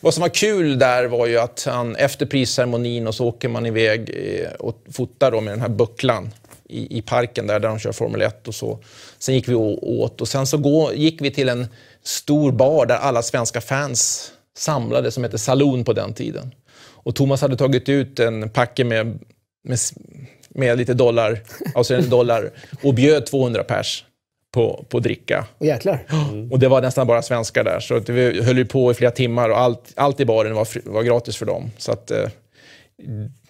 Vad som var kul där var ju att han efter prisceremonin och så åker man iväg eh, och fotar då med den här bucklan i, i parken där, där de kör Formel 1 och så. Sen gick vi åt och sen så gå, gick vi till en stor bar där alla svenska fans samlades som hette Saloon på den tiden. Och Thomas hade tagit ut en packe med, med, med lite dollar, alltså en dollar och bjöd 200 pers på, på dricka. Och jäklar. Mm. Och det var nästan bara svenskar där. Så vi höll ju på i flera timmar och allt, allt i baren var, var gratis för dem. Så att, eh,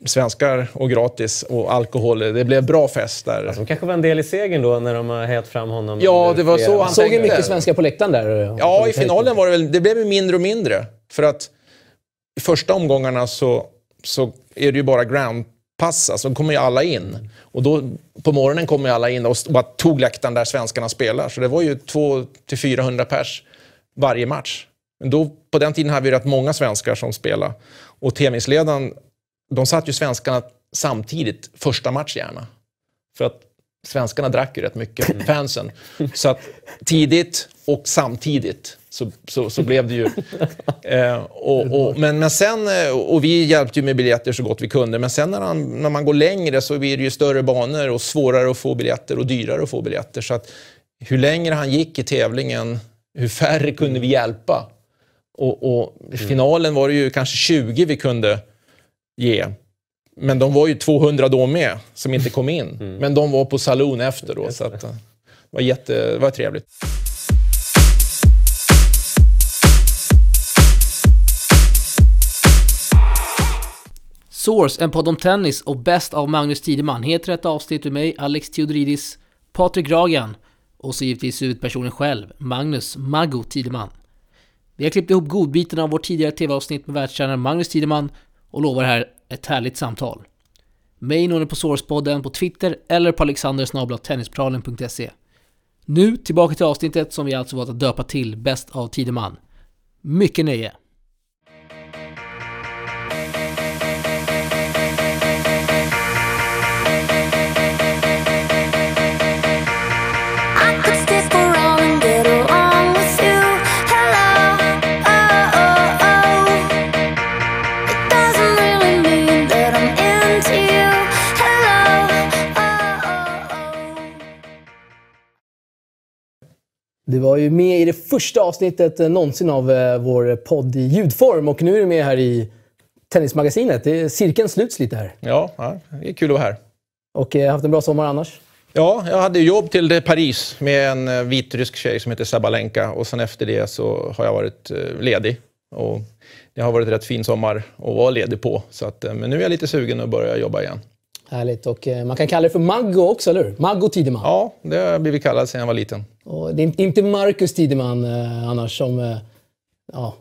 svenskar och gratis och alkohol. Det blev bra fest där. Alltså, de kanske var en del i segern då när de har hejat fram honom. Ja, det var så han Såg tänkte. ju mycket svenskar på läktaren där. Ja, i finalen var det väl, det blev ju mindre och mindre. För att i första omgångarna så, så är det ju bara groundpass, alltså då kommer ju alla in. Och då på morgonen kommer ju alla in och bara tog läktaren där svenskarna spelar. Så det var ju 200-400 pers varje match. Men då, på den tiden hade vi rätt många svenskar som spelade. Och tävlingsledaren, de satt ju svenskarna samtidigt, första match gärna. För att svenskarna drack ju rätt mycket, fansen. Så att tidigt och samtidigt så, så, så blev det ju. Eh, och, och, men, men sen, eh, och vi hjälpte ju med biljetter så gott vi kunde, men sen när, han, när man går längre så blir det ju större banor och svårare att få biljetter och dyrare att få biljetter. Så att hur längre han gick i tävlingen, hur färre kunde vi hjälpa. Och, och i finalen var det ju kanske 20 vi kunde ge. Men de var ju 200 då med, som inte kom in. Men de var på saloon efter då, så att, eh, det var, jätte, det var trevligt. Source, en podd om tennis och bäst av Magnus Tideman heter ett avsnitt med mig, Alex Theodoridis, Patrik Ragan och så givetvis huvudpersonen själv, Magnus Maggo Tideman. Vi har klippt ihop godbitarna av vårt tidigare tv-avsnitt med världsstjärnan Magnus Tideman och lovar här ett härligt samtal. Mig når ni på Source-podden på Twitter eller på alexandersnabla.tennispralen.se. Nu tillbaka till avsnittet som vi alltså valt att döpa till Bäst av Tideman. Mycket nöje! Du var ju med i det första avsnittet eh, någonsin av eh, vår podd i ljudform och nu är du med här i Tennismagasinet. Det är cirkeln sluts lite här. Ja, det är kul att vara här. Och eh, haft en bra sommar annars. Ja, jag hade jobb till Paris med en vitrysk tjej som heter Sabalenka och sen efter det så har jag varit ledig. Och det har varit en rätt fin sommar att vara ledig på. Så att, men nu är jag lite sugen att börja jobba igen. Härligt. Och eh, man kan kalla det för Maggo också, eller hur? Maggo Tideman. Ja, det har jag blivit kallad sedan jag var liten. Och det är inte- Marcus Tideman eh, annars som, eh, ja,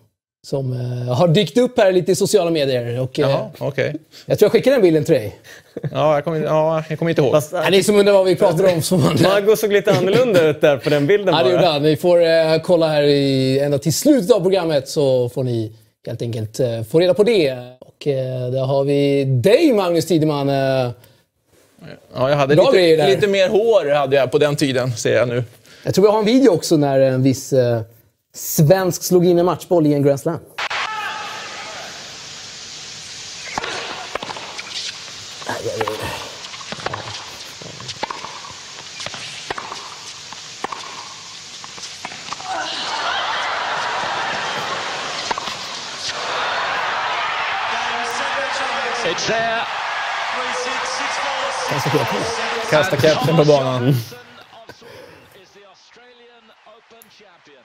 som eh, har dykt upp här lite i sociala medier. Och, eh, Jaha, okej. jag tror jag skickade den bilden till dig. Ja, jag kommer, ja, jag kommer inte ihåg. Fast, Ja, ni som undrar vad vi pratar om. Som man, Maggo såg lite annorlunda ut där på den bilden Ja, det gjorde han. Ni får eh, kolla här i, ända till slutet av programmet så får ni helt enkelt eh, få reda på det. Och eh, där har vi dig Magnus Tideman. Eh, Ja, jag hade Bra lite, lite mer hår hade jag på den tiden, ser jag nu. jag tror vi har en video också när en viss eh, svensk slog in en matchboll i en Grand Slam. It's there. Kasta kepsen på banan. is the Australian Open champion.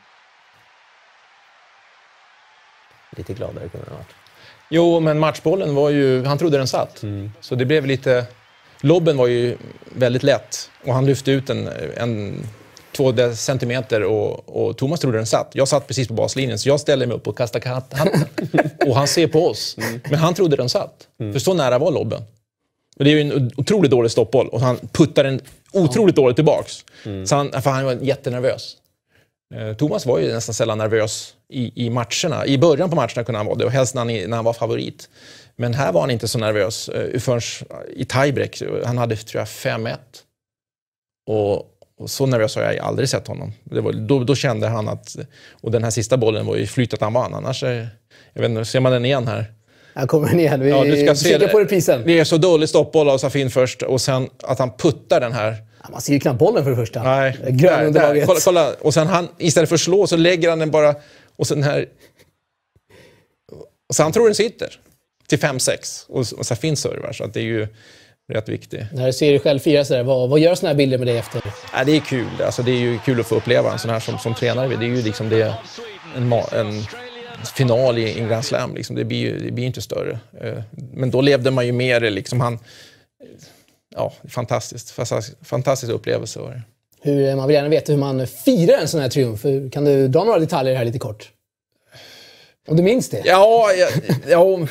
Lite gladare kunde det ha varit. Jo, men matchbollen var ju... Han trodde den satt. Så det blev lite... Lobben var ju väldigt lätt och han lyfte ut en, en två centimeter och, och Thomas trodde den satt. Jag satt precis på baslinjen så jag ställde mig upp och kastade hatten. Och han ser på oss. Men han trodde den satt. För så nära var lobben. Och det är ju en otroligt dålig stoppboll och han puttar den otroligt dåligt tillbaks. Så han, för han var jättenervös. Eh, Thomas var ju nästan sällan nervös i, i matcherna. I början på matcherna kunde han vara det och helst när han, när han var favorit. Men här var han inte så nervös eh, förrän i tiebreak. Han hade, tror jag, 5-1. Och, och så nervös har jag aldrig sett honom. Var, då, då kände han att... Och den här sista bollen var ju flyt att han vann. Annars, eh, Jag vet inte, ser man den igen här? Här kommer den igen. Vi Ja, du ska se det. på reprisen. Det är så dålig stoppboll av Safin först och sen att han puttar den här. Ja, Man ser ju knappt bollen för det första. Nej, Grön där, där. Kolla, kolla. Och sen han, istället för att slå så lägger han den bara... Och sen här... Så han tror den sitter. Till 5-6. Och, och Safin servar, så att det är ju rätt viktigt. När du ser dig själv fira sådär, vad, vad gör sådana här bilder med dig efter? Ja, det är kul. Alltså, det är ju kul att få uppleva en sån här som, som tränare. Det är ju liksom det, en, en final i en Grand Slam. Liksom. Det blir ju det blir inte större. Eh, Men då levde man ju med det. Liksom. Han, ja, fantastiskt. Fantastisk, upplevelse var det. Hur, man vill gärna veta hur man firar en sån här triumf. Kan du dra några detaljer här lite kort? Om du minns det? Ja, ja, ja,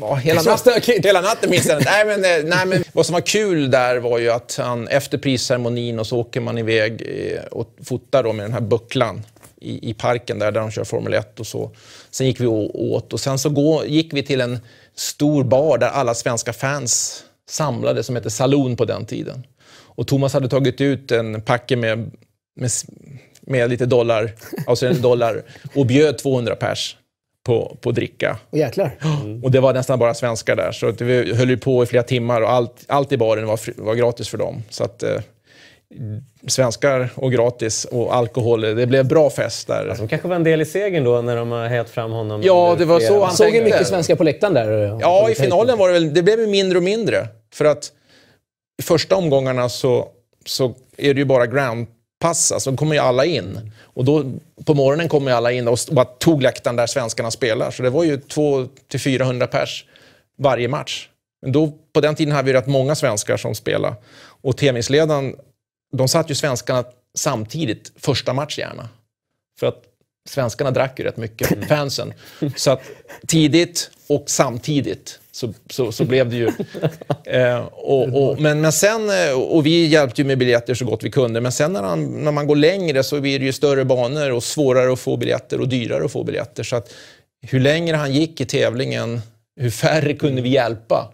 ja hela, natten, hela natten minns jag nej, men, eh, nej, men Vad som var kul där var ju att han efter prisceremonin och så åker man iväg eh, och fotar då med den här bucklan i, i parken där, där de kör Formel 1 och så. Sen gick vi åt och sen så gå, gick vi till en stor bar där alla svenska fans samlades som hette Saloon på den tiden. Och Thomas hade tagit ut en packe med, med, med lite dollar, alltså en dollar och bjöd 200 pers på, på dricka. Åh, jäklar. Och det var nästan bara svenskar där. Så vi höll ju på i flera timmar och allt, allt i baren var, fri- var gratis för dem. Så att eh, svenskar och gratis och alkohol, det blev bra fest där. Som kanske var en del i segern då när de har hejat fram honom. Ja, det var så han Såg ju tänkte. mycket svenskar på läktaren där. Ja, i finalen var det väl, det blev ju mindre och mindre. För att i första omgångarna så, så är det ju bara groundpass, alltså då kommer ju alla in. Och då på morgonen kommer ju alla in och bara tog läktaren där svenskarna spelar. Så det var ju 200-400 pers varje match. Men då, på den tiden hade vi rätt många svenskar som spelade. Och tävlingsledaren, de satt ju svenskarna samtidigt, första match gärna. För att svenskarna drack ju rätt mycket, fansen. Så att tidigt och samtidigt så, så, så blev det ju... Eh, och, och, men, men sen, eh, och vi hjälpte ju med biljetter så gott vi kunde, men sen när, han, när man går längre så blir det ju större banor och svårare att få biljetter och dyrare att få biljetter. Så att hur längre han gick i tävlingen, hur färre kunde vi hjälpa.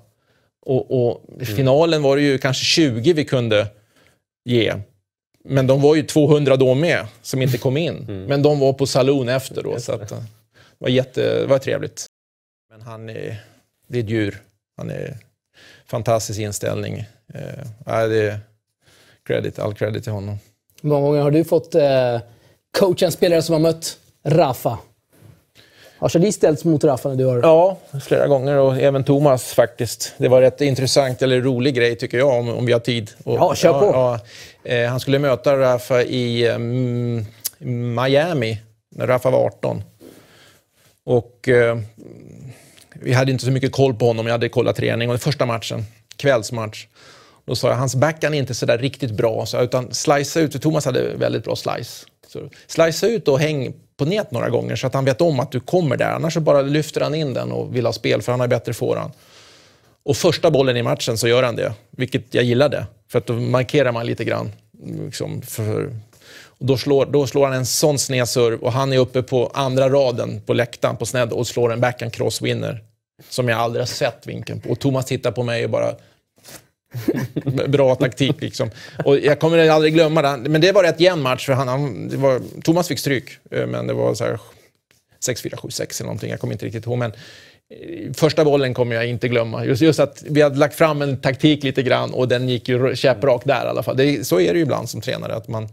Och, och i finalen var det ju kanske 20 vi kunde ge. Men de var ju 200 då med, som inte kom in. Men de var på saloon efter då, så att, eh, det var, jätte, det var trevligt. Men han är, det är ett djur. Han är fantastisk inställning. Eh, det är credit, all credit till honom. Hur många gånger har du fått eh, coacha en spelare som har mött Rafa? Har Shadi ställts mot Rafa när du har... Ja, flera gånger och även Thomas faktiskt. Det var rätt intressant, eller rolig grej tycker jag, om, om vi har tid. Och, Ja, kör på. Ja, eh, han skulle möta Rafa i mm, Miami när Rafa var 18. Och eh, vi hade inte så mycket koll på honom. Jag hade kollat träning och den första matchen, kvällsmatch, då sa jag hans backhand är inte så där riktigt bra, så, utan slicea ut, för Thomas hade väldigt bra slice. Så, slicea ut och häng på nät några gånger så att han vet om att du kommer där. Annars så bara lyfter han in den och vill ha spel för han har bättre forehand. Och första bollen i matchen så gör han det, vilket jag gillade. För att då markerar man lite grann. Liksom för, och då, slår, då slår han en sån snedserv och han är uppe på andra raden på läktaren på snedd och slår en backhand crosswinner. Som jag aldrig har sett vinkeln på. Och Thomas tittar på mig och bara... Bra taktik liksom. Och jag kommer aldrig glömma det. Men det var rätt jämn match för han, han det var, Thomas fick stryk. Eh, men det var så här 6-4, 7-6 eller någonting. Jag kommer inte riktigt ihåg. Men eh, första bollen kommer jag inte glömma. Just, just att vi hade lagt fram en taktik lite grann och den gick ju käpprakt där i alla fall. Det, så är det ju ibland som tränare. Att man,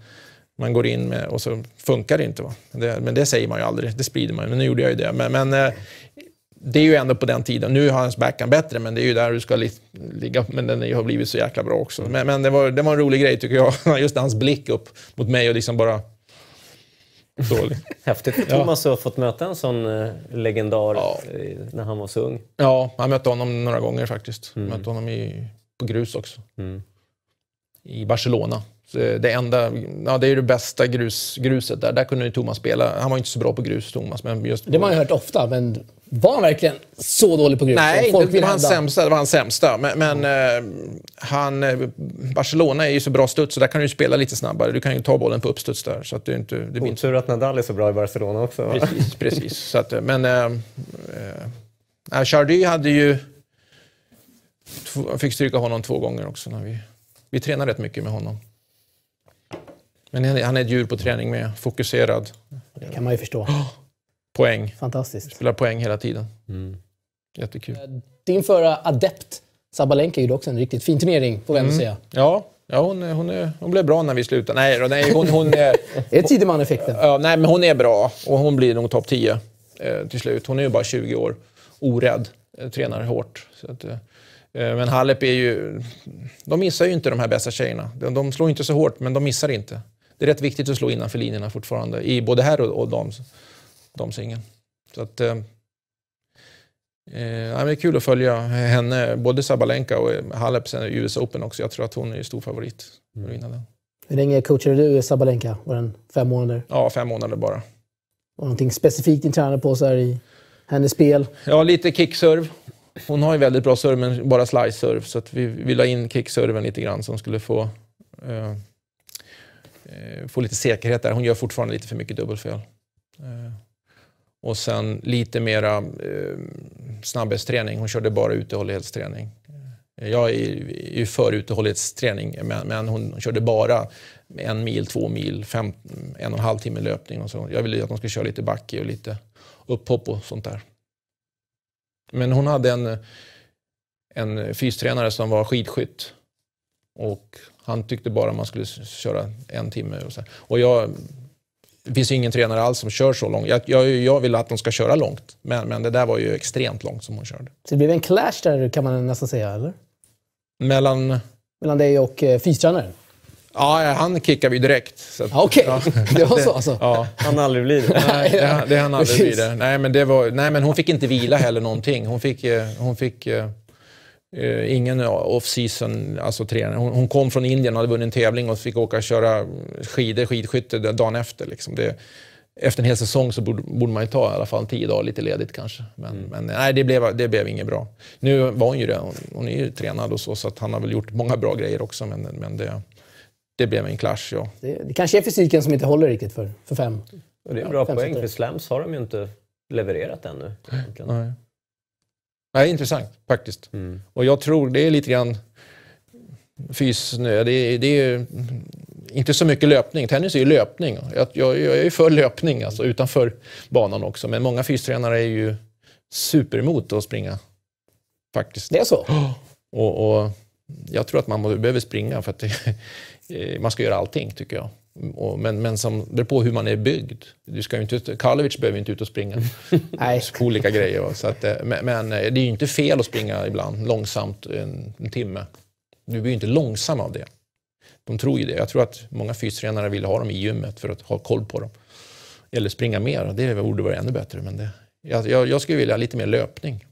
man går in med, och så funkar det inte. Va? Det, men det säger man ju aldrig. Det sprider man ju. Men nu gjorde jag ju det. Men, men eh, det är ju ändå på den tiden. Nu har hans backhand bättre, men det är ju där du ska li ligga. Men den har blivit så jäkla bra också. Men, men det, var, det var en rolig grej tycker jag. Just hans blick upp mot mig och liksom bara... Dålig. Häftigt för Thomas att ha fått möta en sån eh, legendar Ja. eh, när han var så ung. Ja, jag mötte honom några gånger faktiskt. Jag mötte honom i, på grus också. I Barcelona. Så det enda, ja, det är ju det bästa grus, gruset där. Där kunde ju Thomas spela. Han var inte så bra på grus, Thomas. Men just Det har man ju hört ofta, men var han verkligen så dålig på grus? Nej, folk det var hans sämsta. Det var hans sämsta. Men, men eh, han, eh, Barcelona är ju så bra studs, så där kan du ju spela lite snabbare. Du kan ju ta bollen på uppstuds där. Så att det, inte, det blir inte Otur att Nadal är så bra i Barcelona också. va? Precis, precis. Så att, men äh, äh, Chardy hade ju... Jag fick stryka honom två gånger också. När vi, vi tränade rätt mycket med honom. Men han är- ett djur på träning med, fokuserad. Det kan man ju förstå. poäng. Fantastiskt. Spelar poäng hela tiden. Jättekul. Din förra adept, Sabalenka, gjorde också en riktigt fin turnering, får vi ändå säga. Ja, ja hon, är- hon, är, hon blev bra när vi slutade. Nej, då, nej hon, hon, är, Det är Tideman-effekten. ja, nej, men hon är bra och hon blir nog topp 10 eh, till slut. Hon är ju bara 20 år. Orädd. Eh, tränar hårt. Så att, eh, eh, men Halep är ju... De missar ju inte de här bästa tjejerna. De, de slår inte så hårt, men de missar inte. Det är rätt viktigt att slå innanför linjerna fortfarande. I både här och, och dams, damsingeln. Så att... Eh, eh, ja, det är kul att följa henne, både Sabalenka och eh, Halep sen i US Open också. Jag tror att hon är stor favorit den. Hur länge coachade du Sabalenka? Var den fem månader? Ja, fem månader bara. Var det någonting specifikt din tränare på så här i hennes spel? Ja, lite kickserve. Hon har ju väldigt bra serve, men bara slice-serve. Så att vi, vi la in kickserven lite grann som skulle få, eh, eh, få lite säkerhet där. Hon gör fortfarande lite för mycket dubbelfel. Eh, och sen lite mera eh, snabbhetsträning. Hon körde bara utehållighetsträning. Eh, jag är ju för utehållighetsträning, men, men hon körde bara en mil, två mil, fem, en och en halv timme löpning. Och så. Jag ville att hon skulle köra lite backe och lite upphopp och sånt där. Men hon hade en, en fystränare som var skidskytt. Och han tyckte bara man skulle köra en timme. Och, så. och jag, det finns ju ingen tränare alls som kör så långt. Jag, jag, jag vill att de ska köra långt. Men, men det där var ju extremt långt som hon körde. Så det blev en clash där kan man nästan säga, eller? Mellan... Mellan dig och eh, fystränaren? Ja, han kickade vi direkt. Så att, Ja, Okej, det var så alltså. Ja, Han aldrig blir det. nej, det, det hann aldrig bli Precis. det. Nej, men, det var, nej, men hon fick inte vila heller någonting. Hon fick, eh, hon fick eh, ingen off-season, alltså tränare. Hon, hon kom från Indien och hade vunnit en tävling och fick åka och köra skidor, skidskytte dagen efter. Liksom. Det, efter en hel säsong så borde, borde man ju ta i alla fall tio dagar lite ledigt kanske. Men, men nej, det blev, det blev inget bra. Nu var hon ju det. Hon, hon är ju tränad och så, så att han har väl gjort många bra grejer också. Men, men det, det blev en clash, ja. Det, det kanske är fysiken som inte håller riktigt för, för fem. Och det är en bra fem poäng, för slams har de ju inte levererat ännu. egentligen. Nej. Nej, intressant faktiskt. Mm. Och jag tror det är lite grann fysnö. Det är, det är inte så mycket löpning. Tennis är ju löpning. Jag, jag, jag är ju för löpning alltså, utanför banan också. Men många fystränare är ju super emot att springa. Faktiskt. Det är så? Och, och jag tror att man behöver springa för att det, man ska göra allting tycker jag. Men, men som, det beror på hur man är byggd. Du ska inte, ut- Karlovic behöver inte ut och springa Nej. på olika grejer. va. Så att, eh, men, men eh, det är ju inte fel att springa ibland långsamt en, en timme. Du blir ju inte långsam av det. De tror ju det. Jag tror att många fystränare vill ha dem i gymmet för att ha koll på dem. Eller springa mer. Det borde vara ännu bättre. Men det, jag, jag, skulle vilja ha lite mer löpning.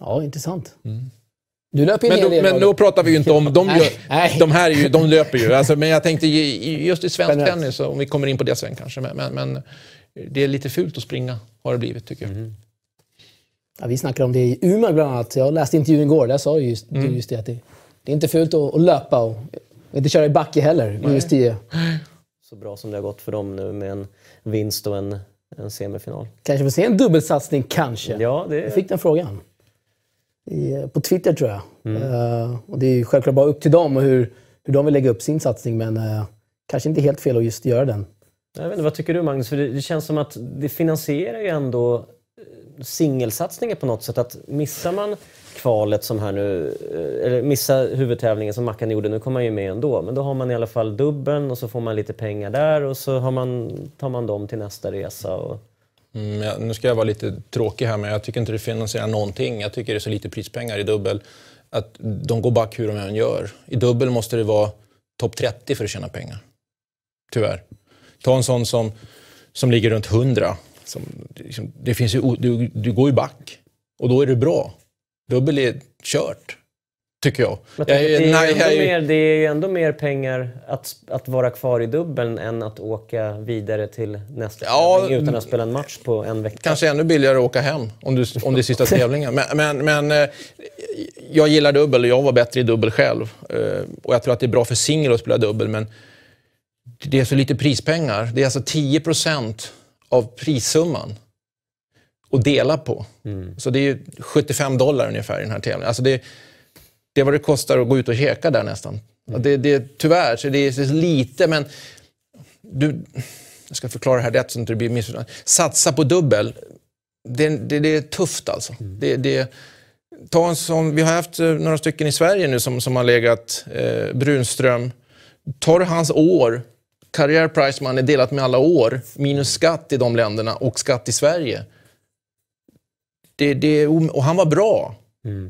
Ja, intressant. Du löper ju Men, en då, men då pratar vi ju inte om... De, Nej, gör, nej. de här är ju, de löper ju. Alltså, men jag tänkte just i svensk Generellt. tennis, om vi kommer in på det sen kanske. Men, men, men det är lite fult att springa, har det blivit tycker jag. Ja, vi snackade om det i Umeå bland annat. Jag läste intervjun igår. Där sa ju just, Mm. du just det att det, det är inte fult att, att löpa och inte köra i backe heller. Just 10. Så bra som det har gått för dem nu med en vinst och en, en semifinal. Kanske får se en dubbelsatsning, kanske. Ja, det Jag fick den frågan. I, på Twitter tror jag. Eh, och det är självklart bara upp till dem och hur, hur de vill lägga upp sin satsning. Men eh, kanske inte helt fel att just göra den. Jag vet inte, vad tycker du Magnus? För det, det känns som att det finansierar ju ändå eh, singelsatsningar på något sätt. Att missar man kvalet som här nu, eller missar huvudtävlingen som Mackan gjorde, nu kommer man ju med ändå. Men då har man i alla fall dubbeln och så får man lite pengar där och så har man, tar man dem till nästa resa. Och, Mm, ja, nu ska jag vara lite tråkig här, men jag tycker inte det finansierar någonting. Jag tycker det är så lite prispengar i dubbel att de går back hur de än gör. I dubbel måste det vara topp 30 för att tjäna pengar. Tyvärr. Ta en sån som, som ligger runt 100. Som, liksom, det finns ju, du, du går ju back och då är det bra. Dubbel är kört, tycker jag. men Jag det, är- nej, ju ändå jag mer, det är ju ändå mer pengar att, att vara kvar i dubbeln än att åka vidare till nästa Ja, tävling utan att spela en match på en vecka. Kanske ännu billigare att åka hem om, du, om det är sista tävlingen. Men, men, men eh, jag gillar dubbel och jag var bättre i dubbel själv. Eh, Och jag tror att det är bra för singel att spela dubbel, men det är så lite prispengar. Det är alltså 10% av prissumman att dela på. Så det är ju 75 dollar ungefär i den här tävlingen. Alltså det, det är vad det kostar att gå ut och käka där nästan. Och Det, det, tyvärr, så det är så lite, men du, jag ska förklara det här rätt så att det inte blir missförstånd. Satsa på dubbel. Det, det, det är tufft alltså. Det, det, ta en sån, vi har haft eh, några stycken i Sverige nu som, som har legat eh, Brunström. Tar du hans år, karriär Priceman är delat med alla år, minus skatt i de länderna och skatt i Sverige. Det, det, och han var bra.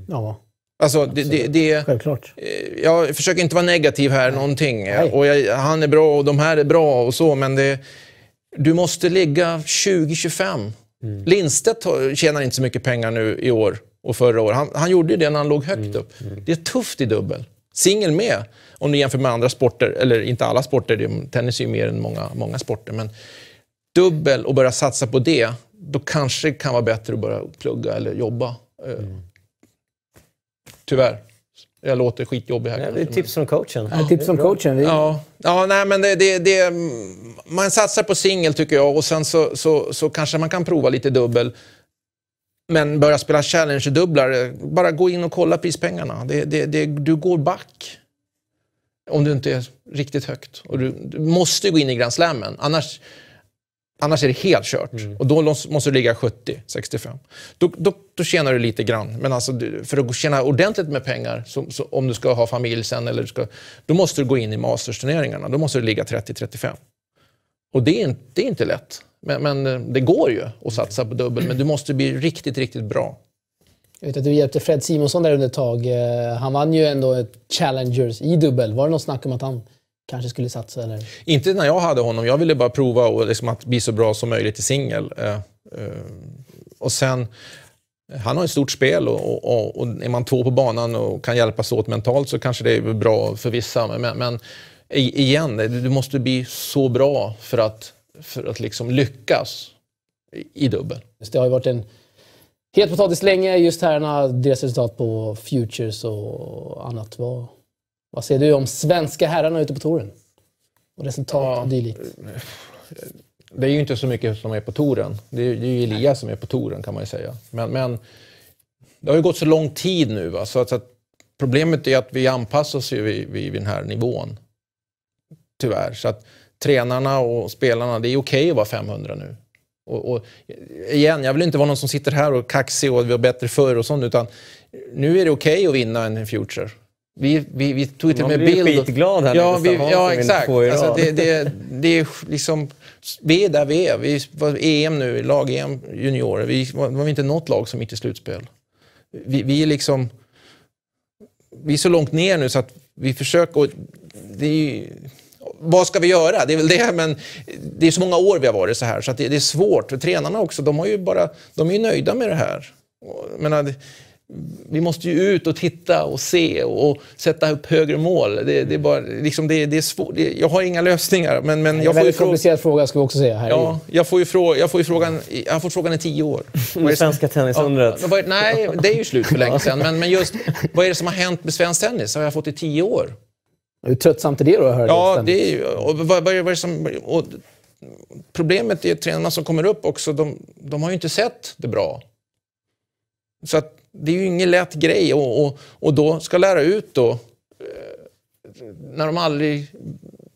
Ja, Alltså, det, det, det, självklart. Eh, jag försöker inte vara negativ här någonting. Nej. Och jag, han är bra och de här är bra och så, men det, du måste ligga 20-25. Mm. Lindstedt tjänar inte så mycket pengar nu i år och förra året. Han, han gjorde det när han låg högt Mm. upp. Det är tufft i dubbel. Singel med, om du jämför med andra sporter. Eller inte alla sporter, tennis är ju mer än många, många sporter. Men dubbel och börja satsa på det, då kanske det kan vara bättre att börja plugga eller jobba. Eh, Mm. Tyvärr. Jag låter skitjobbig här. Är kanske, men- tips från coachen. Ja, tips från coachen. Ja, ja nej, men det, det, det, man satsar på singel tycker jag och sen så, så, så kanske man kan prova lite dubbel. Men börja spela challenge-dubblar, bara gå in och kolla prispengarna. Det, det, det, du går back. Om du inte är riktigt högt. Och du, du måste gå in i Grand Slammen, annars, annars är det helt kört. Och då måste du ligga 70-65. Då, då, då tjänar du lite grann. Men alltså, för att tjäna ordentligt med pengar, så, så, om du ska ha familj sen, eller du ska, då måste du gå in i Masters-turneringarna. Då måste du ligga 30-35. Och det är, inte, det är inte lätt. Men, men eh, det går ju att satsa på dubbel, men du måste bli riktigt, riktigt bra. Jag vet att du hjälpte Fred Simonsson där under ett tag. Eh, Han vann ju ändå Challengers i dubbel. Var det något snack om att han kanske skulle satsa? Eller? Inte när jag hade honom. Jag ville bara prova och liksom att bli så bra som möjligt i singel. Eh, eh, och sen, han har ett stort spel och, och, och, är man två på banan och kan hjälpas åt mentalt så kanske det är bra för vissa. Men, men igen, du måste bli så bra för att, för att liksom lyckas i, dubbel. Det har ju varit en het potatis länge, just herrarna, deras resultat på Futures och annat. Vad, vad säger du om svenska herrarna ute på touren? Och resultat Ja. och dylikt. Det är ju inte så mycket som är på touren. Det är, det är ju Elias som är på touren kan man ju säga. Men, men det har ju gått så lång tid nu. Va? Så att, så att problemet är att vi anpassar oss ju vid, vid, den här nivån. Tyvärr. Så att tränarna och spelarna, det är okej att vara 500 nu. Och, och igen, jag vill inte vara någon som sitter här och kaxig och vi var bättre förr och sånt. Utan nu är det okej att vinna en Future. Vi, vi, vi tog till och Man med blir ju bild. och- skitglad här ja, vi, ja, exakt. Alltså, det, det, det är liksom, vi är där vi är. Vi var EM nu, lag-EM juniorer. Vi var, var inte något lag som gick till slutspel. Vi, vi är liksom... Vi är så långt ner nu så att vi försöker... Och det är ju, vad ska vi göra? Det är väl det, men det är så många år vi har varit så här så det, det är svårt. För tränarna också, de, har ju bara, de är ju nöjda med det här. Och, menar, vi måste ju ut och titta och se och, och sätta upp högre mål. Det, det är bara, liksom det, det är svårt. Det, jag har inga lösningar, men, men Det är en jag får ju komplicerad fråga ska vi också säga. Här Ja, jag får ju, fråga, jag får ju frågan, jag har fått frågan i tio år. Det Svenska tennisundret. Ja, nej, det är ju slut för länge sedan. Men, men just, vad är det som har hänt med svensk tennis? har jag fått i tio år. Hur tröttsamt är det då att höra Ja, det är ju... Och vad, vad, är, vad är det som, och problemet är att tränarna som kommer upp också, de, de har ju inte sett det bra. Så att det är ju ingen lätt grej och, och, och då ska lära ut då, eh, när de aldrig...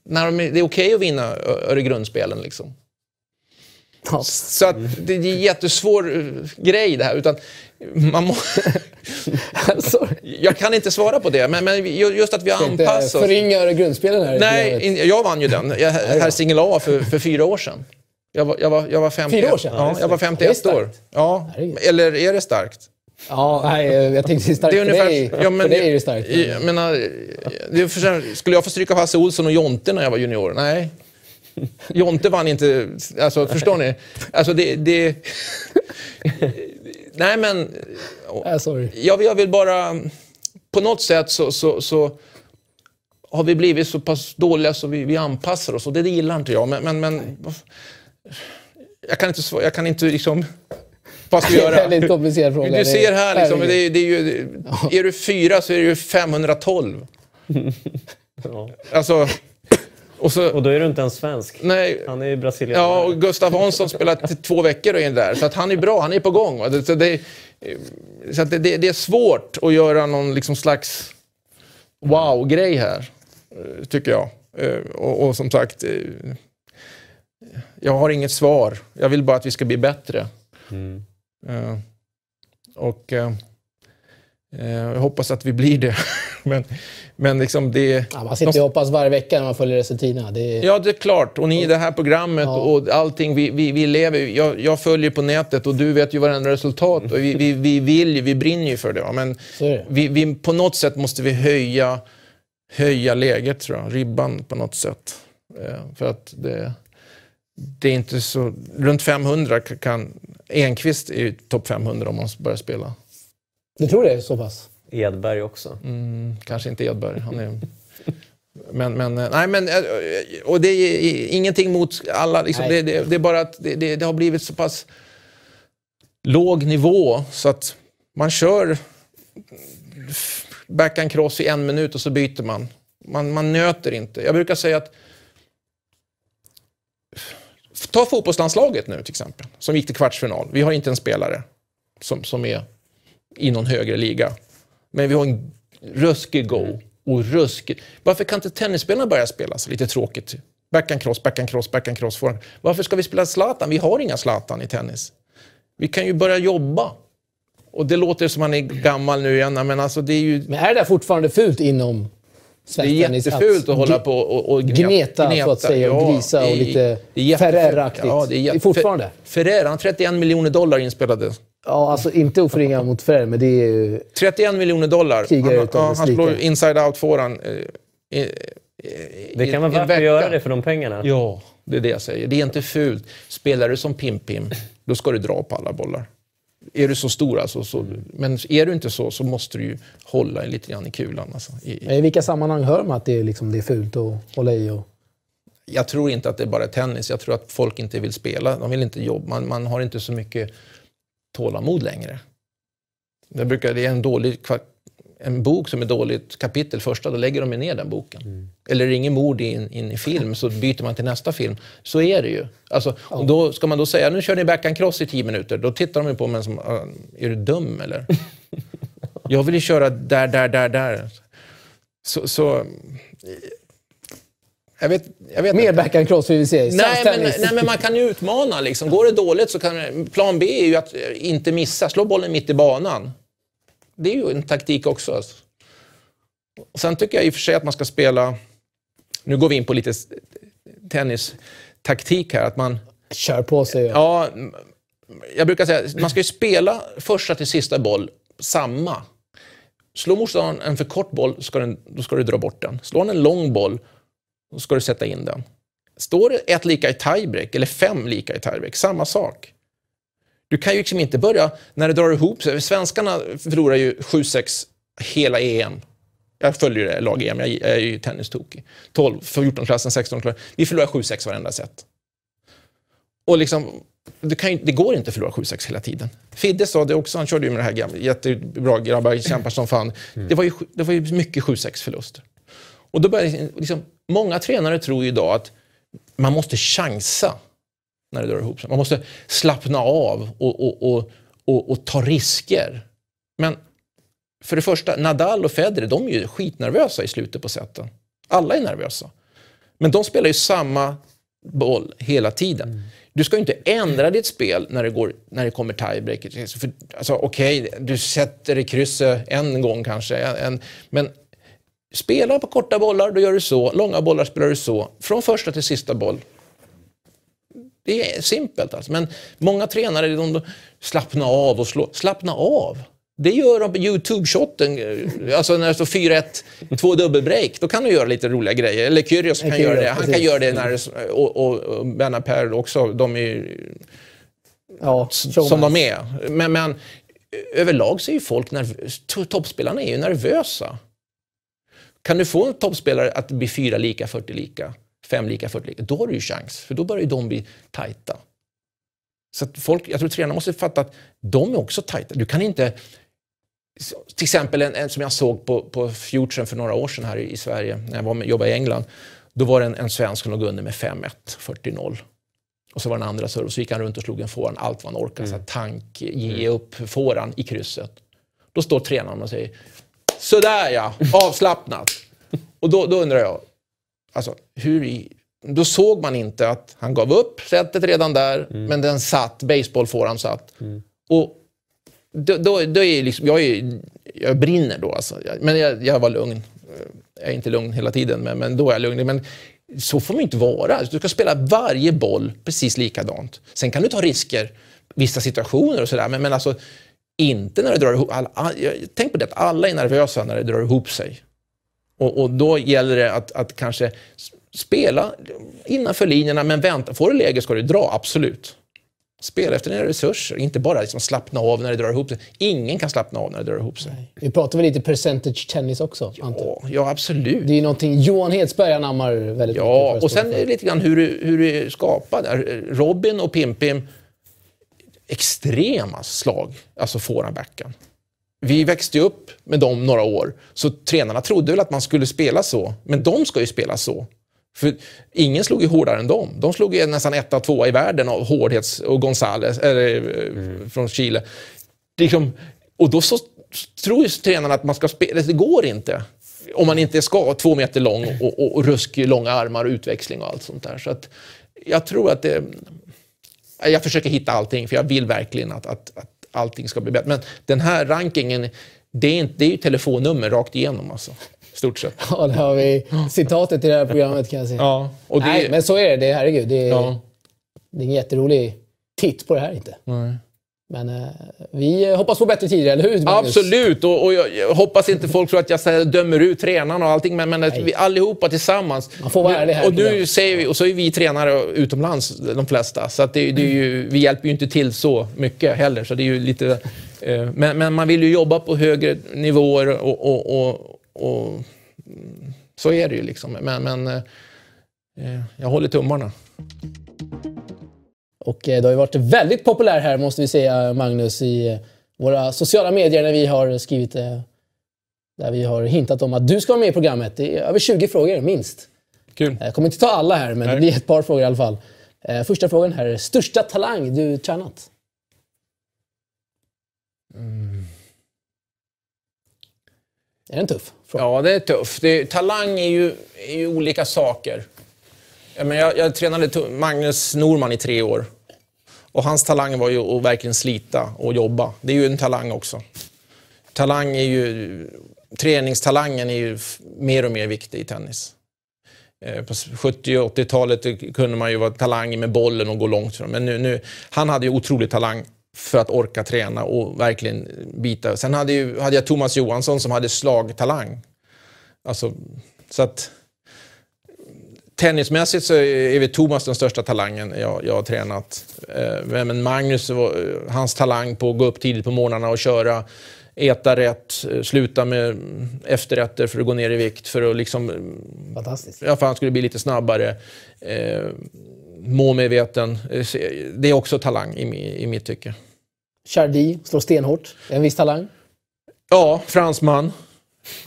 När de, det är okej att vinna Öregrundsspelen liksom. Ja. Så att det är en jättesvår eh, grej det här. Utan man må, Sorry. jag kan inte svara på det, men, men ju- just att vi anpassat oss. förringa grundspelen här. Nej, in- jag vann ju den. Jag, här singel A för, för fyra år sedan. Jag var, jag var, jag var 51. Fyra år sedan? Ja, jag var det. Det är 51 starkt. år. Ja, eller är det starkt? Ja, nej, jag tänkte det är starkt Det är för ungefär, dig. ja, men, för dig är det starkt. Jag, jag menar, det för, skulle jag få stryka Hasse Olsson och Jonte när jag var junior? Nej. Jonte vann inte... Alltså, förstår ni? Alltså, det... det nej, men... Sorry. Jag, jag vill bara... På något sätt så, så, så har vi blivit så pass dåliga så vi, vi anpassar oss och det, det gillar inte jag. Men, men, men jag kan inte, jag kan inte liksom... Vad ska vi Det är en göra? väldigt komplicerad fråga. Du ser här, liksom, det, är- det är ju, är du fyra så är det ju 512. Ja. Alltså, och så, Och då är du inte ens svensk. nej, Han är ju brasilianare. ja, och Gustav Hansson spelar två veckor och är där, så att han är bra, han är på gång. Va? Så, det, så att det, det, är svårt att göra någon liksom slags wow-grej här, eh, tycker jag. Eh, Och, och som sagt, eh, jag har inget svar. Jag vill bara att vi ska bli bättre. Eh, och eh, eh, jag hoppas att vi blir det. men, men liksom det... Ja, man sitter och hoppas varje vecka när man följer resultaten. Det är... Ja, det är klart. Och ni i det här programmet Ja. och allting, vi, vi, vi lever jag, jag följer på nätet och du vet ju varenda resultat. Och vi, vi, vi vill ju, vi brinner ju för det. Men det. vi, vi, på något sätt måste vi höja, höja läget, tror jag. Ribban på något sätt. Eh, för att det, det är inte så... Runt 500 k- kan... Enqvist är ju topp 500 om man börjar spela. Du tror det är så pass? Edberg också. Mm, kanske inte Edberg. Han är... Men, men, eh, nej, men, eh, och det är ingenting mot alla. Liksom, det, det, det är bara att det, det, det har blivit så pass låg nivå så att man kör backhand cross i en minut och så byter man. Man, man nöter inte. Jag brukar säga att Ta fotbollslandslaget nu till exempel, som gick till kvartsfinal. Vi har inte en spelare som, som är i någon högre liga. Men vi har en ruskig go och ruskig... Varför kan inte tennisspelarna börja spela så lite tråkigt? Backhand cross, backhand cross, backhand cross. forehand. Varför ska vi spela Zlatan? Vi har inga Zlatan i tennis. Vi kan ju börja jobba. Och det låter som man är gammal nu igen, men alltså det är ju Men är det där fortfarande fult inom det är jättefult att hålla på och, och gneta, så att säga, och grisa och lite. Ferrer-aktigt. Ja, det är, fortfarande. Ferrer, han har 31 miljoner dollar inspelade. Ja, alltså inte att förringa mot Ferrer, men det är ju... 31 miljoner dollar. Han, ja, han slår inside out foran. Eh, eh, Det kan vara värt att göra det för de pengarna. Ja, det är det jag säger. Det är inte fult. Spelar du som Pim-Pim, då ska du dra på alla bollar. Är du så stor alltså, så, men är du inte så, så måste du ju hålla lite grann i kulan. Alltså. I, i, vilka sammanhang hör man att det är, liksom, det är fult att hålla i? Och... jag tror inte att det är bara tennis. Jag tror att folk inte vill spela. De vill inte jobba. Man, man har inte så mycket tålamod längre. Det, brukar, det är en dålig en bok som är dåligt kapitel första, då lägger de ner den boken. Eller ringer mord in, in i film, så byter man till nästa film. Så är det ju. Alltså, och då ska man då säga, nu kör ni backhand cross i tio minuter. Då tittar de ju på mig som, "Ah, är du dum eller? Jag vill ju köra där, där, där, där. Så, så jag vet, jag vet Mer backhand cross vill vi se Nej men, nej, men man kan ju utmana. Liksom. Går det dåligt så kan Plan B är ju att inte missa. Slå bollen mitt i banan. Det är ju en taktik också. Alltså. Och Sen tycker jag i och för sig att man ska spela... Nu går vi in på lite tennistaktik här. Att man, Kör på sig. Ja. jag brukar säga man ska ju spela första till sista boll samma. Slår motståndaren en för kort boll, ska den, då ska du dra bort den. Slår han en lång boll, då ska du sätta in den. Står det ett lika i tiebreak, eller fem lika i tiebreak, samma sak. Du kan ju liksom inte börja, när det drar ihop sig. Svenskarna förlorar ju 7-6 hela EM. Jag följer det lag-EM, jag är ju tennistokig. 12, 14-klassen, 16-klassen. Vi förlorar 7-6 varenda set. Och liksom, det, ju, det går inte att förlora 7-6 hela tiden. Fidde sa det också, han körde ju med det här gamla, jättebra grabbar, kämpar som fan. Det, var ju, det var ju mycket 7-6 förluster. Och då börjar liksom, många tränare tror ju idag att man måste chansa när det drar ihop sig. Man måste slappna av och, och, och, och, ta risker. Men för det första, Nadal och Federer, de är ju skitnervösa i slutet på seten. Alla är nervösa. Men de spelar ju samma boll hela tiden. Du ska inte ändra ditt spel när det, går, när det kommer tiebreak. För, Alltså, Okej, du sätter i krysset en gång kanske, en, men spela på korta bollar, då gör du så. Långa bollar spelar du så. Från första till sista boll. Det är simpelt alltså. Men många tränare, de, de slappna av och slå. Slappna av. Det gör de på YouTube-shotten. Alltså när det står 4-1, två dubbelbreak. Då kan du göra lite roliga grejer. Eller Kyrgios kan Kyrgios, göra det. Han kan precis. göra det när och, och, och Benaper också. De är Ja, som de är. Men, men överlag så är ju folk nervösa. Toppspelarna är ju nervösa. Kan du få en toppspelare att bli fyra lika, 40 lika, fem lika, 40 lika, då har du ju chans. För då börjar ju de bli tajta. Så folk, jag tror tränarna måste fatta att de är också tajta. Du kan inte... Till exempel en, en som jag såg på, på Futuren för några år sedan här i, i Sverige, när jag var med, jobbade i England. Då var det en, en svensk som låg under med 5-1, 40-0. Och så var den andra serve, så gick han runt och slog en forehand, allt vad han orkade. Så här, tank, ge upp forehand i krysset. Då står tränaren och säger Sådär ja, avslappnat. och då, då undrar jag, alltså, hur i då såg man inte att han gav upp sättet redan där, men den satt, baseballfåran satt. Och då, då, då är liksom, jag, är, jag brinner då alltså. Men jag, jag var lugn. Jag är inte lugn hela tiden, men, men då är jag lugn. Men så får man inte vara. Du ska spela varje boll precis likadant. Sen kan du ta risker, vissa situationer och sådär, men, men alltså inte när det drar ihop. All, jag- tänk på det, att alla är nervösa när det drar ihop sig. Och, och då gäller det att, att kanske spela innanför linjerna, men vänta. Får du läge ska du dra, absolut. Spela efter dina resurser, inte bara liksom slappna av när det drar ihop sig. Ingen kan slappna av när det drar ihop sig. Vi pratar väl lite percentage tennis också, antar jag. Ja, ja absolut. Det är ju någonting Johan Hedsberg anammar väldigt mycket. Ja, för och sen Sportföretag. lite grann hur du, hur du där. Robin och Pimpim, extrema slag, alltså forehandbacken. Vi växte upp med dem några år, så tränarna trodde väl att man skulle spela så. Men de ska ju spela så. För ingen slog ju hårdare än dem. De slog ju nästan etta, tvåa i världen av hårdhets och Gonzales eller, mm. från Chile. Liksom, och då så tror ju tränarna att man ska spela. Det går inte. Om man inte ska två meter lång och, och, och rusk, långa armar och utväxling och allt sånt där. Så att jag tror att det... Jag försöker hitta allting, för jag vill verkligen att, att, att allting ska bli bättre. Men den här rankingen, det är, inte, det är ju telefonnummer rakt igenom alltså. Stort sett. Ja, där har vi citatet i det här programmet kan jag säga. Ja, det, Nej, men så är det. det herregud, det är, ja. det är ingen jätterolig titt på det här inte. Men eh, vi hoppas på bättre tider, eller hur Magnus? Absolut, och, och jag, jag hoppas inte folk tror att jag här, dömer ut tränarna och allting, men, men att vi allihopa tillsammans. Man får vara ärlig här, Och nu säger vi, och så är vi tränare utomlands, de flesta, så att det, det är ju, vi hjälper ju inte till så mycket heller. Så det är ju lite, eh, men, men man vill ju jobba på högre nivåer och, och, och, så är det ju liksom. Men, men eh, jag håller tummarna. Och eh, det har ju varit väldigt populär här, måste vi säga, Magnus, i eh, våra sociala medier när vi har skrivit eh, där vi har hintat om att du ska vara med i programmet. Det är över 20 frågor, minst. Kul. Jag kommer inte ta alla här, men det Nej. blir ett par frågor i alla fall. Första frågan här. Största talang du tränat? Är den tuff? Fråga. Ja, det är tufft. Det, talang är ju, är ju olika saker. Ja, men jag, jag tränade Magnus Norman i tre år. Och hans talang var ju att verkligen slita och jobba. Det är ju en talang också. Talang är ju... Träningstalangen är ju mer och mer viktig i tennis. Eh, på 70 och 80-talet kunde man ju vara talang med bollen och gå långt fram. Men nu, nu, han hade ju otrolig talang för att orka träna och verkligen bita. Sen hade, ju, hade jag Thomas Johansson som hade slagtalang. Alltså, så att tennismässigt så är väl Thomas den största talangen jag, jag har tränat. Eh, Men Magnus, var- hans talang på att gå upp tidigt på morgnarna och köra, äta rätt, eh, sluta med efterrätter för att gå ner i vikt, för att liksom, Fantastiskt. ja, för han skulle bli lite snabbare. Eh, målmedveten. Eh, Det är också talang i, i mitt tycke. Chardy slår stenhårt. En viss talang. Ja, fransman.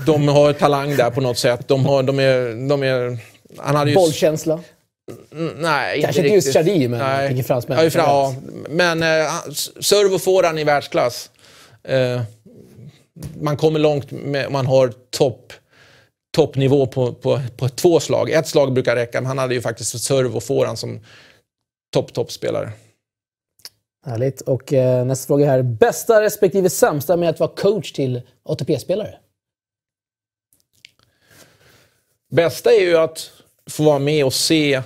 De har talang där på något sätt. De, har, de, är, de är... Han hade ju... Bollkänsla. Nej, Kanske inte just Chardy, men jag tänker fransmän. Ja, ja, men eh, han- serv och forehand i världsklass. Eh, man kommer långt med, man har topp toppnivå på, på, på två slag. Ett slag brukar räcka, men han hade ju faktiskt serv och forehand som topp, toppspelare. Härligt. Och eh, nästa fråga här. Bästa respektive sämsta med att vara coach till ATP-spelare? Bästa är ju att få vara med och se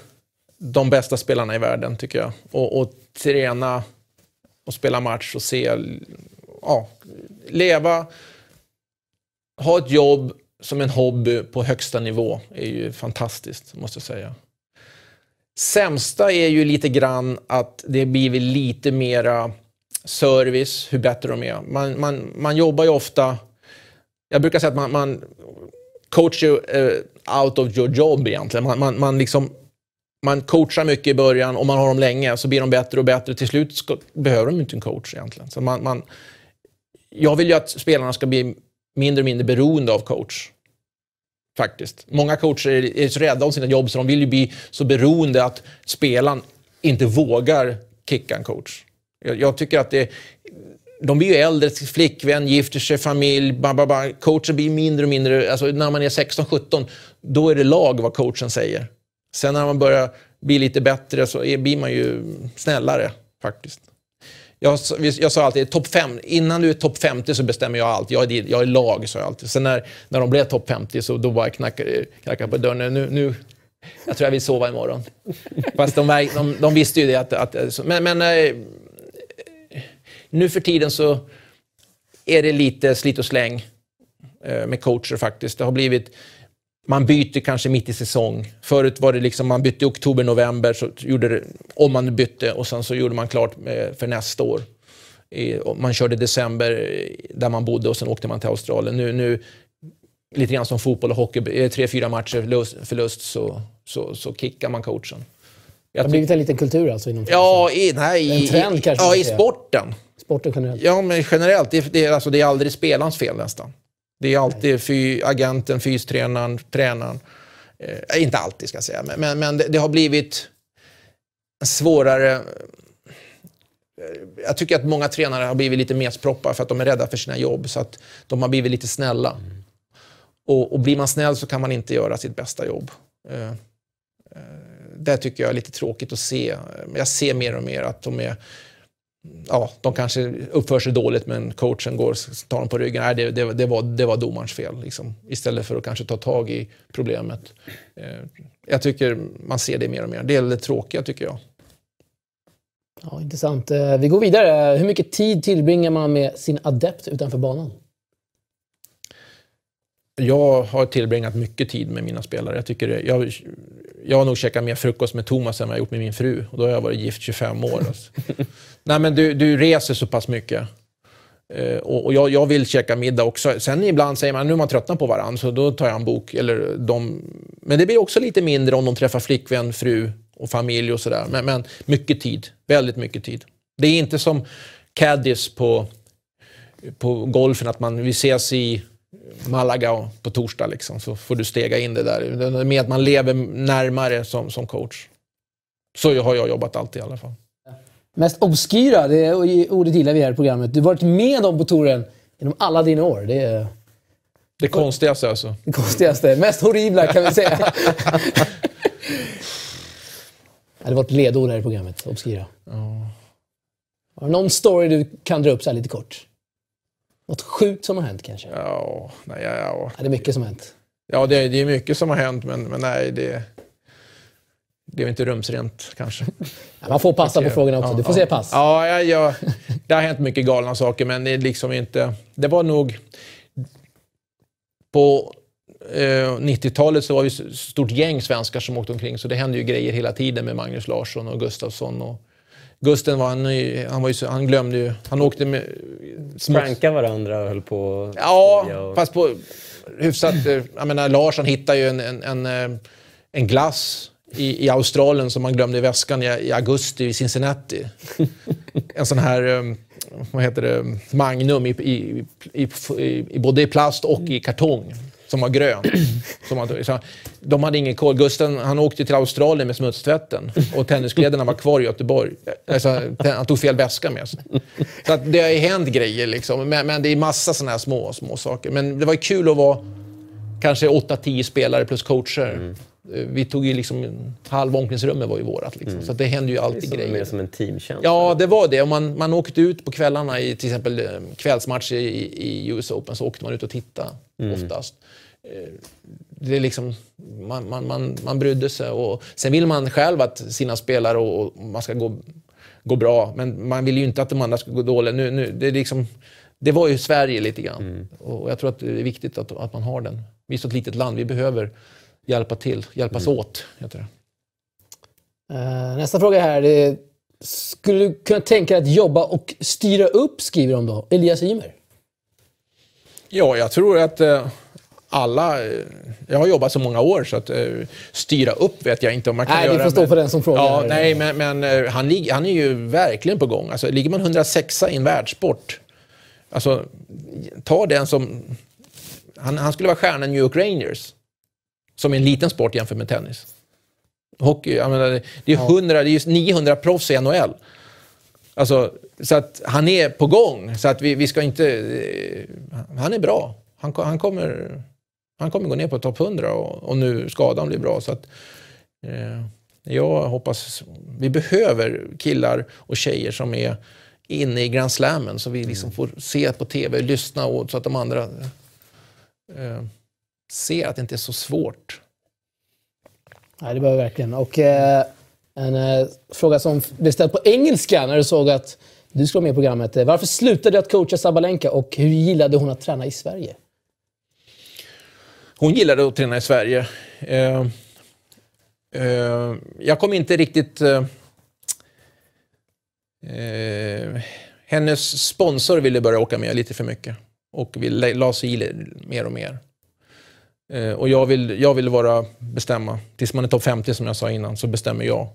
de bästa spelarna i världen, tycker jag. Och, och träna och spela match och se, ja, leva, ha ett jobb som en hobby på högsta nivå är ju fantastiskt, måste jag säga. Sämsta är ju lite grann att det blir väl lite mera service, hur bättre de är. Man, man, man jobbar ju ofta, jag brukar säga att man, man coach eh, out of your job egentligen. Man, man, man, liksom, man coachar mycket i början och man har dem länge, så blir de bättre och bättre. Till slut ska, behöver de inte en coach egentligen. Så man, man, jag vill ju att spelarna ska bli mindre och mindre beroende av coach. Faktiskt. Många coacher är, är så rädda om sina jobb så de vill ju bli så beroende att spelaren inte vågar kicka en coach. Jag, jag tycker att det de blir ju äldre, flickvän, gifter sig, familj, ba, coachen blir mindre och mindre. Alltså, när man är 16-17, då är det lag vad coachen säger. Sen när man börjar bli lite bättre så är, blir man ju snällare faktiskt. Jag, jag sa alltid, topp fem, innan du är topp 50 så bestämmer jag allt. Jag är, jag är lag, sa jag alltid. Sen när, när de blev topp 50 så då bara knackade jag på dörren. Nu, nu, jag tror jag vill sova imorgon. Fast de, de, de visste ju det. Att, att, men men eh, nu för tiden så är det lite slit och släng eh, med coacher faktiskt. Det har blivit... Man byter kanske mitt i säsong. Förut var det liksom, man bytte i oktober, november, så gjorde det, om man bytte och sen så gjorde man klart med, för nästa år. I, man körde december eh, där man bodde och sen åkte man till Australien. Nu, nu lite grann som fotboll och hockey, tre, fyra matcher förlust, så, så, så kickar man coachen. Det har blivit en liten kultur alltså inom Ja, i, nej, En i- trend kanske ja, i sporten sporten generellt. Ja, men generellt. Det, det, är- alltså, det är aldrig spelarens fel nästan. Det är alltid fy, agenten, fystränaren, tränaren. Eh, inte alltid ska jag säga, men, men, men det, det har blivit svårare... Eh, jag tycker att många tränare har blivit lite mesproppar för att de är rädda för sina jobb. Så att de har blivit lite snälla. Och, och blir man snäll så kan man inte göra sitt bästa jobb. Eh, eh, det tycker jag är lite tråkigt att se. Jag ser mer och mer att de är ja, de kanske uppför sig dåligt men coachen går tar dem på ryggen. Nej, det, det, det, var, det var domarens fel. Liksom. Istället för att kanske ta tag i problemet. Eh, jag tycker man ser det mer och mer. Det är det tråkiga tycker jag. Ja, intressant. Eh, vi går vidare. Hur mycket tid tillbringar man med sin adept utanför banan? Jag har tillbringat mycket tid med mina spelare. Jag, tycker det, jag, jag har nog käkat mer frukost med Thomas än vad jag gjort med min fru. Och då har jag varit gift 25 år. Alltså. Nej, men du, du reser så pass mycket. Eh, och och jag, jag vill käka middag också. Sen ibland säger man nu man tröttnat på varandra, så då tar jag en bok. Eller de, men det blir också lite mindre om de träffar flickvän, fru och familj och sådär. Men, men mycket tid. Väldigt mycket tid. Det är inte som caddies på, på golfen, att man, vi ses i Malaga på torsdag, liksom, så får du stega in det där. Med att man lever närmare som, som coach. Så har jag jobbat alltid i alla fall. Mest obskyra, det är ordet gillar vi här i programmet. Du har varit med om på touren genom alla dina år. Det är Det konstigaste alltså. det konstigaste. Mest horribla kan vi säga. det hade varit ledord här i programmet, obskyra. Har du någon story du kan dra upp så lite kort? Något sjukt som har hänt kanske? Ja. Ja, nej, ja, ja. det är mycket som har hänt. ja det, det är mycket som har hänt, men, men nej, det, det är inte rumsrent kanske. Ja, man får passa på frågorna också. Du får ja. säga pass. Ja, ja, ja, det har hänt mycket galna saker, men det är liksom inte... Det var nog... På eh, 90-talet så var vi ett stort gäng svenskar som åkte omkring, så det hände ju grejer hela tiden med Magnus Larsson och Gustafsson. Och Gusten var, han, han, var ju, han glömde ju... Han åkte med... Pranka varandra och höll på Ja, och... fast på hyfsat... eh, Jag menar, Larsson hittade ju en, en, en, eh, en glass i, i Australien som man glömde i väskan i, i augusti i Cincinnati. En sån här, eh, vad heter det, Magnum i, i, i, i både i plast och i kartong. Som var grön. Som man, så de hade ingen koll. Gusten han åkte till Australien med smutstvätten och tenniskläderna var kvar i Göteborg. Alltså, han tog fel väska med sig. Så att det har ju hänt grejer liksom. Men, men det är massa sådana här små, små saker. Men det var kul att vara kanske 8-10 spelare plus coacher. Eh, Vi tog ju liksom, halva omklädningsrummet var ju vårat. Liksom. Så att det hände ju Det är alltid som, grejer. mer som en teamkänsla. Ja, det var det. Och man, man åkte ut på kvällarna i till exempel eh, kvällsmatcher i, i US Open så åkte man ut och tittade oftast. Eh, Det är liksom, man, man, man, man brydde sig. Och sen vill man själv att sina spelare och, och man ska gå, gå bra. Men man vill ju inte att de andra ska gå dåligt. Nu, nu, det, är liksom, det var ju Sverige lite grann. Och jag tror att det är viktigt att, att man har den. Vi är så ett litet land. Vi behöver hjälpa till. Hjälpas åt, heter det. Eh, nästa fråga här. Det är, skulle du kunna tänka dig att jobba och styra upp, skriver de då. Elias Ymer. Ja, jag tror att eh, alla... Eh, jag har jobbat så många år så att eh, styra upp vet jag inte om man kan Nej, göra. vi får stå men- för den som frågar. Ja, nej, men, men eh, han, lig, han är ju verkligen på gång. Alltså, ligger man 106 i en världssport, alltså, ta den som... Han, han skulle vara stjärna i New York Rangers, som är en liten sport jämfört med tennis. Hockey, jag menar, det- är, 100, det är ju 900 proffs i NHL. Alltså, så att han är på gång. Så att vi, vi ska inte... Han är bra. Han, han, kommer, han kommer gå ner på topp 100 och, och nu skadan blir bra. Så att Eh, jag hoppas... Vi behöver killar och tjejer som är inne i Grand Slammen så vi liksom får se på tv, lyssna och så att de andra eh, ser att det inte är så svårt. Nej, det behöver vi verkligen. Och eh, en eh, fråga som blev ställd på engelska när du såg att du skulle vara med i programmet. Varför slutade du att coacha Sabalenka och hur gillade hon att träna i Sverige? Hon gillade att träna i Sverige. Eh, eh, jag kom inte riktigt... Eh, eh, hennes sponsor ville börja åka med lite för mycket och ville, la sig i mer och mer. Eh, och jag vill, jag vill vara bestämma. Tills man är topp 50 som jag sa innan så bestämmer jag.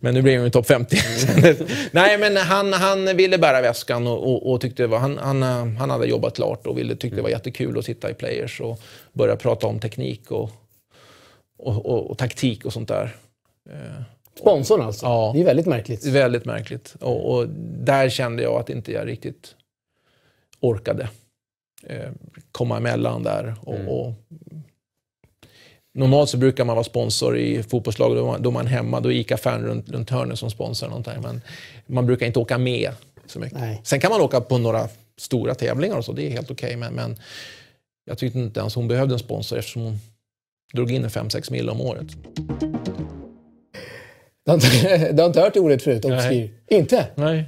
Men nu blev jag ju topp 50. Nej, men han, han ville bära väskan och, och, och tyckte var, han, han, eh, han hade jobbat klart och ville, tyckte det var jättekul att sitta i players och börja prata om teknik och, och, och, och taktik och sånt där. Sponsorn alltså? Ja. Det är väldigt märkligt. Väldigt märkligt. Och, och där kände jag att inte jag riktigt orkade eh, komma emellan där. Och, och, normalt så brukar man vara sponsor i fotbollslag, då är man, då är hemma, då är ICA-fan runt, runt hörnet som sponsor. Någonting. Men man brukar inte åka med så mycket. Nej. Sen kan man åka på några stora tävlingar och så, det är helt okej. men, men jag tyckte inte ens hon behövde en sponsor eftersom hon drog in 5-6 mil om året. Du har inte, du har inte hört det ordet förut, obskyr? Inte? Nej.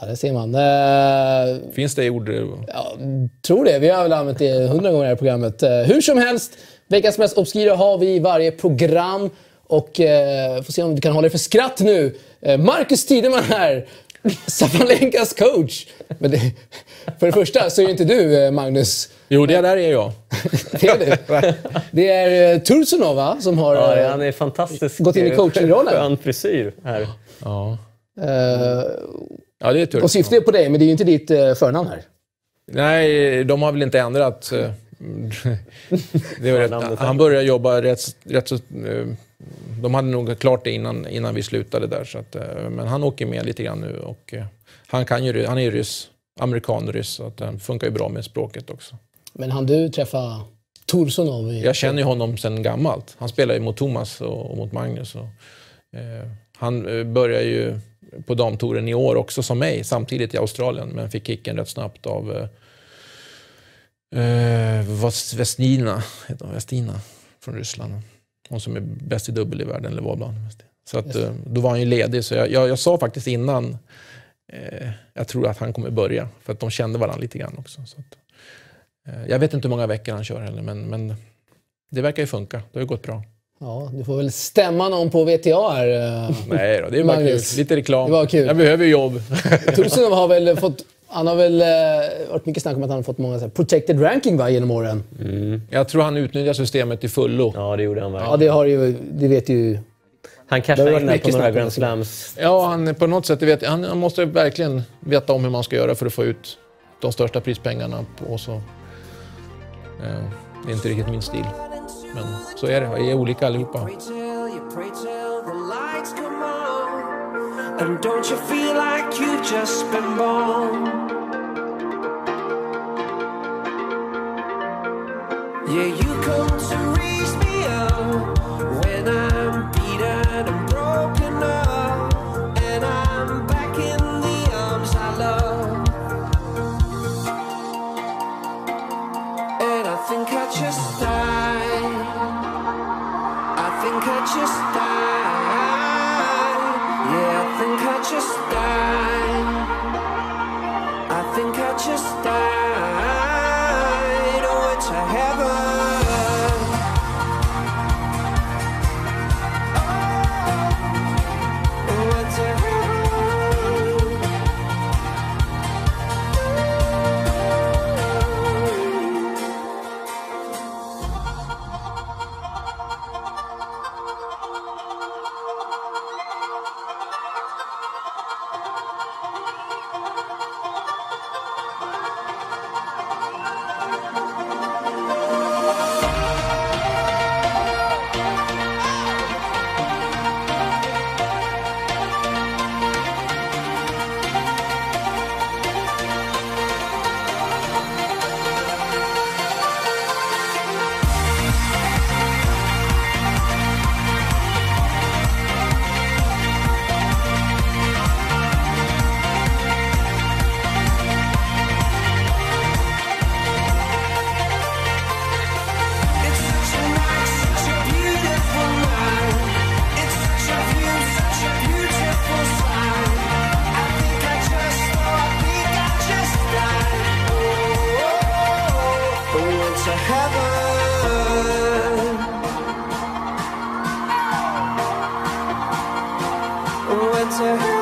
Ja, det ser man. Eh, Finns det ord? Ja, tror det. Vi har väl använt det hundra gånger i det här programmet. Eh, hur som helst, veckans mest obskyra har vi i varje program. Och eh, får se om du kan hålla dig för skratt nu. Eh, Marcus Tideman här, Sabalenkas coach. Men det, för det första så är ju inte du, eh, Magnus. Jo, det där är jag. Det är, du. det är eh, Tursunov va, som har... Ja, eh, han är fantastisk. Gått in i coachingrollen. Skön frisyr här. Ja. eh, Ja, det är tur. och syftet är på dig, men det är ju inte ditt eh, förnamn här. Nej, de har väl inte ändrat. Rätt, han började jobba rätt, rätt så... eh, De hade nog klart det innan, innan vi slutade där. Så att, eh, men han åker med lite grann nu. Och, eh, han, kan ju, han är ju ryss, amerikan-ryss, så att det funkar ju bra med språket också. Men han du träffa Tursunov? I, Jag känner ju honom sedan gammalt. Han spelar ju mot Thomas och, och mot Magnus. Och, eh, han börjar ju på damtouren i år också som mig, samtidigt i Australien, men fick kicken rätt snabbt av eh, Vestina, heter hon, Vestina från Ryssland. Hon som är bäst i dubbel i världen, eller var bland. Så att, eh, då var han ju ledig, så jag, jag, jag sa faktiskt innan, eh, jag tror att han kommer börja, för att de kände varandra lite grann också. Så att, eh, jag vet inte hur många veckor han kör heller, men, men det verkar ju funka. Det har ju gått bra. Ja, du får väl stämma någon på VTA här. eh. Nej då, det är bara kul. Lite reklam. det var kul. Jag behöver ju jobb. Tursunov har väl fått... Han har väl eh, varit mycket snack om att han har fått många så här, protected ranking va, genom åren. Jag tror han utnyttjar systemet till fullo. Ja, det gjorde han Ja, verkligen. det har ju... Det vet ju... Han cashade in där på några Grand. Slams. Ja, han på något sätt, vet, han, han måste verkligen veta om hur man ska göra för att få ut de största prispengarna. På, så. Eh, det är inte riktigt min stil. Men så är det. Vi är olika allihopa. And don't you feel like you've just been born? Yeah, you come to raise me up when I'm winter